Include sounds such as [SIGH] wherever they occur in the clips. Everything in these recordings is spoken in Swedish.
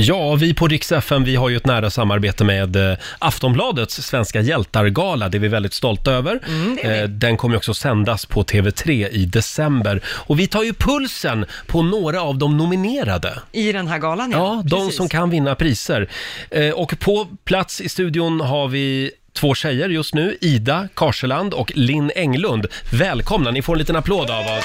Ja, vi på Rix FM, vi har ju ett nära samarbete med eh, Aftonbladets Svenska hjältar-gala. Det är vi väldigt stolta över. Mm, det är vi. Eh, Den kommer ju också sändas på TV3 i december. Och vi tar ju pulsen på några av de nominerade. I den här galan, ja. Ja, de Precis. som kan vinna priser. Eh, Och på plats i studion har vi två tjejer just nu, Ida Karseland och Linn Englund. Välkomna, ni får en liten applåd av oss.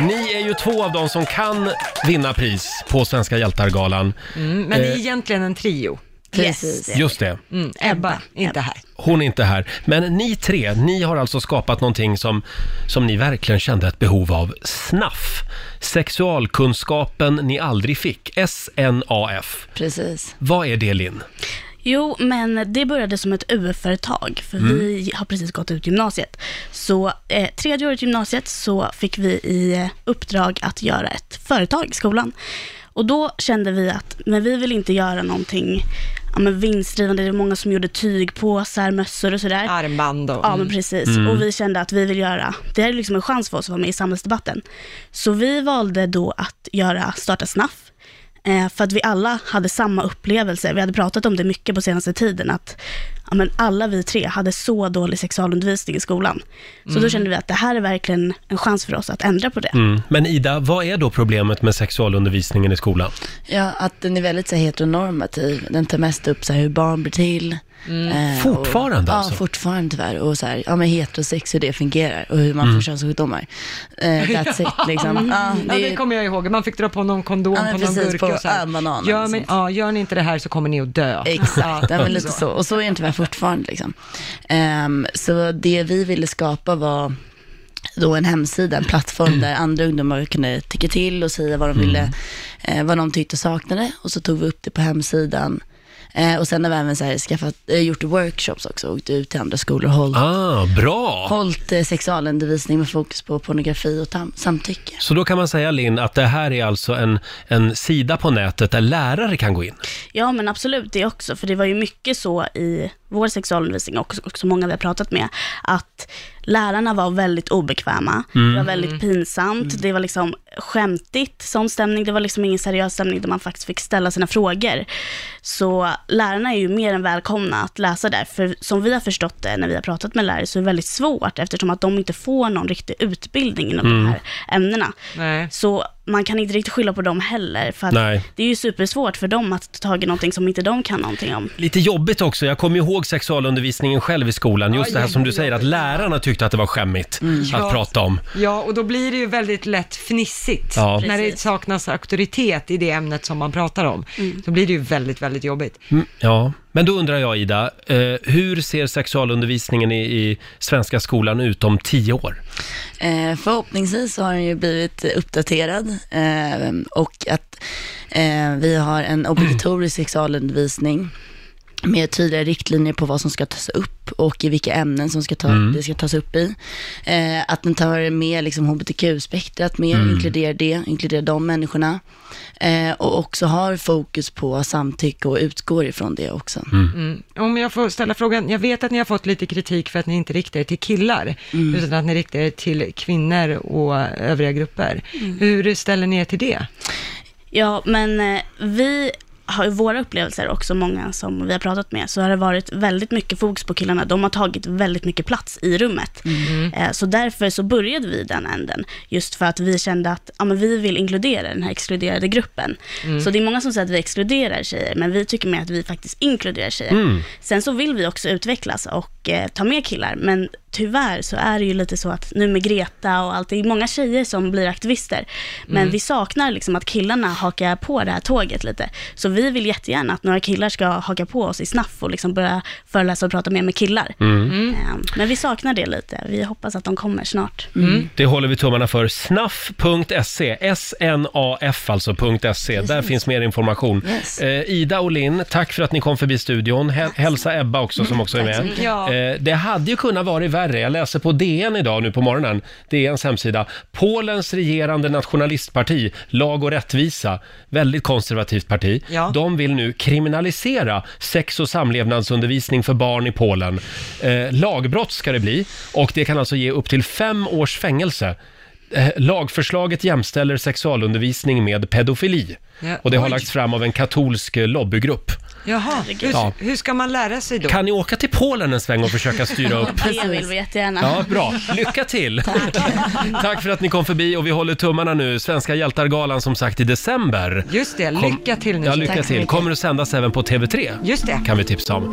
Ni är ju två av dem som kan vinna pris på Svenska hjältar-galan. Mm, men det är Eh, egentligen en trio. Precis. Just det. Mm, Ebba, inte här. Hon är inte här. Men ni tre, ni har alltså skapat någonting som, som ni verkligen kände ett behov av. SNAF. Sexualkunskapen ni aldrig fick. SNAF. Precis. Vad är det, Linn? Jo, men det började som ett UF-företag, för vi har precis gått ut gymnasiet. Så eh, tredje året gymnasiet så fick vi i uppdrag att göra ett företag i skolan. Och då kände vi att, men vi vill inte göra någonting ja, men vinstdrivande. Det var många som gjorde tygpåsar, mössor och sådär. Armband och... Ja, men precis. Och vi kände att vi vill göra, det här är liksom en chans för oss att vara med i samhällsdebatten. Så vi valde då att göra, starta SNAF. Eh, för att vi alla hade samma upplevelse. Vi hade pratat om det mycket på senaste tiden, att ja, men alla vi tre hade så dålig sexualundervisning i skolan. Så då kände vi att det här är verkligen en chans för oss att ändra på det. Mm. Men Ida, vad är då problemet med sexualundervisningen i skolan? Ja, att den är väldigt så heteronormativ. Den tar mest upp så här, hur barn blir till. Eh, Fortfarande och, alltså? Ja, fortfarande tyvärr. Och så här, ja men heterosex, hur det fungerar och hur man Mm. får könssjukdomar. Eh, [LAUGHS] that's it liksom. Ja, Ja, det kommer jag ihåg. Man fick dra på någon kondom Ja, men på någon precis, burk på och så här. bananen Gör, men, sånt. ja, gör ni inte det här så kommer ni att dö. Exakt, ja, men lite så. Och så är det tyvärr fortfarande. Liksom. Ehm, så det vi ville skapa var då en hemsida, en plattform där andra ungdomar kunde tycka till och säga vad de ville, eh, vad de tyckte saknade. Och så tog vi upp det på hemsidan. Eh, och sen har vi även så här skaffat, eh, gjort workshops också, åkt ut till andra skolor och hållit, Ah, bra! hållit eh, sexualundervisning med fokus på pornografi och tam- samtycke. Så då kan man säga, Linn, att det här är alltså en, en sida på nätet där lärare kan gå in? Ja, men absolut det också, för det var ju mycket så i vår sexualundervisning och också, många vi har pratat med, att lärarna var väldigt obekväma. Det var väldigt pinsamt, det var liksom skämtigt, sån stämning. Det var liksom ingen seriös stämning där man faktiskt fick ställa sina frågor. Så lärarna är ju mer än välkomna att läsa där, för som vi har förstått det när vi har pratat med lärare så är det väldigt svårt eftersom att de inte får någon riktig utbildning inom de här ämnena. Nej. Så man kan inte riktigt skylla på dem heller, för att Nej. det är ju supersvårt för dem att ta tag i någonting som inte de kan någonting om. Lite jobbigt också. Jag kommer ihåg sexualundervisningen själv i skolan. Just Ja, det här som du säger, att lärarna tyckte att det var skämmigt att Ja. prata om. Ja, och då blir det ju väldigt lätt fnissigt. Ja. När det Precis. saknas auktoritet i det ämnet som man pratar om. Då blir det ju väldigt, väldigt jobbigt. Mm, Ja, men då undrar jag Ida, eh, hur ser sexualundervisningen i, i svenska skolan ut om tio år? Eh, förhoppningsvis så har den ju blivit uppdaterad eh, och att eh, vi har en obligatorisk sexualundervisning med tydliga riktlinjer på vad som ska tas upp och i vilka ämnen som ska ta, det ska tas upp i. Eh, att den tar med liksom hbtq-spektrat, mer inkluderar det, inkluderar de människorna. Eh, och också har fokus på samtycke och utgår ifrån det också. Mm. Om jag får ställa frågan, jag vet att ni har fått lite kritik för att ni inte riktar er till killar, utan att ni riktar er till kvinnor och övriga grupper. Hur ställer ni er till det? Ja, men eh, vi har våra upplevelser också, många som vi har pratat med, så har det varit väldigt mycket fokus på killarna. De har tagit väldigt mycket plats i rummet. Eh, Så därför så började vi den änden, just för att vi kände att ja, men vi vill inkludera den här exkluderade gruppen. Så det är många som säger att vi exkluderar tjejer, men vi tycker mer att vi faktiskt inkluderar tjejer. Sen så vill vi också utvecklas och eh, ta med killar, men tyvärr så är det ju lite så att nu med Greta och allt, det är många tjejer som blir aktivister, men vi saknar liksom att killarna hakar på det här tåget lite. Så vi vill jättegärna att några killar ska haka på oss i snaff och liksom börja föreläsa och prata mer med killar. Eh, Men vi saknar det lite. Vi hoppas att de kommer snart. Det håller vi tummarna för. Snaff.se, S-N-A-F alltså .se. Där finns mer information. Yes. Eh, Ida och Linn, tack för att ni kom förbi studion. Hä- hälsa Ebba också som också är med. Eh, det hade ju kunnat vara värre. Jag läser på DN idag nu på morgonen, DNs hemsida. Polens regerande nationalistparti, Lag och rättvisa, väldigt konservativt parti. Ja. De vill nu kriminalisera sex och samlevnadsundervisning för barn i Polen. Eh, lagbrott ska det bli och det kan alltså ge upp till fem års fängelse. Eh, lagförslaget jämställer sexualundervisning med pedofili. Ja, Och det har oj. lagts fram av en katolsk lobbygrupp. Jaha, hur, Ja. hur ska man lära sig då? Kan ni åka till Polen en sväng och försöka styra upp? Det vill vi jättegärna. Ja, bra. Lycka till! [LAUGHS] Tack för att ni kom förbi och vi håller tummarna nu. Svenska hjältar-galan som sagt i december. Just det, lycka till nu. Ja, lycka Tack så till. mycket. Kommer att sändas även på TV3. Just det. Kan vi tipsa om.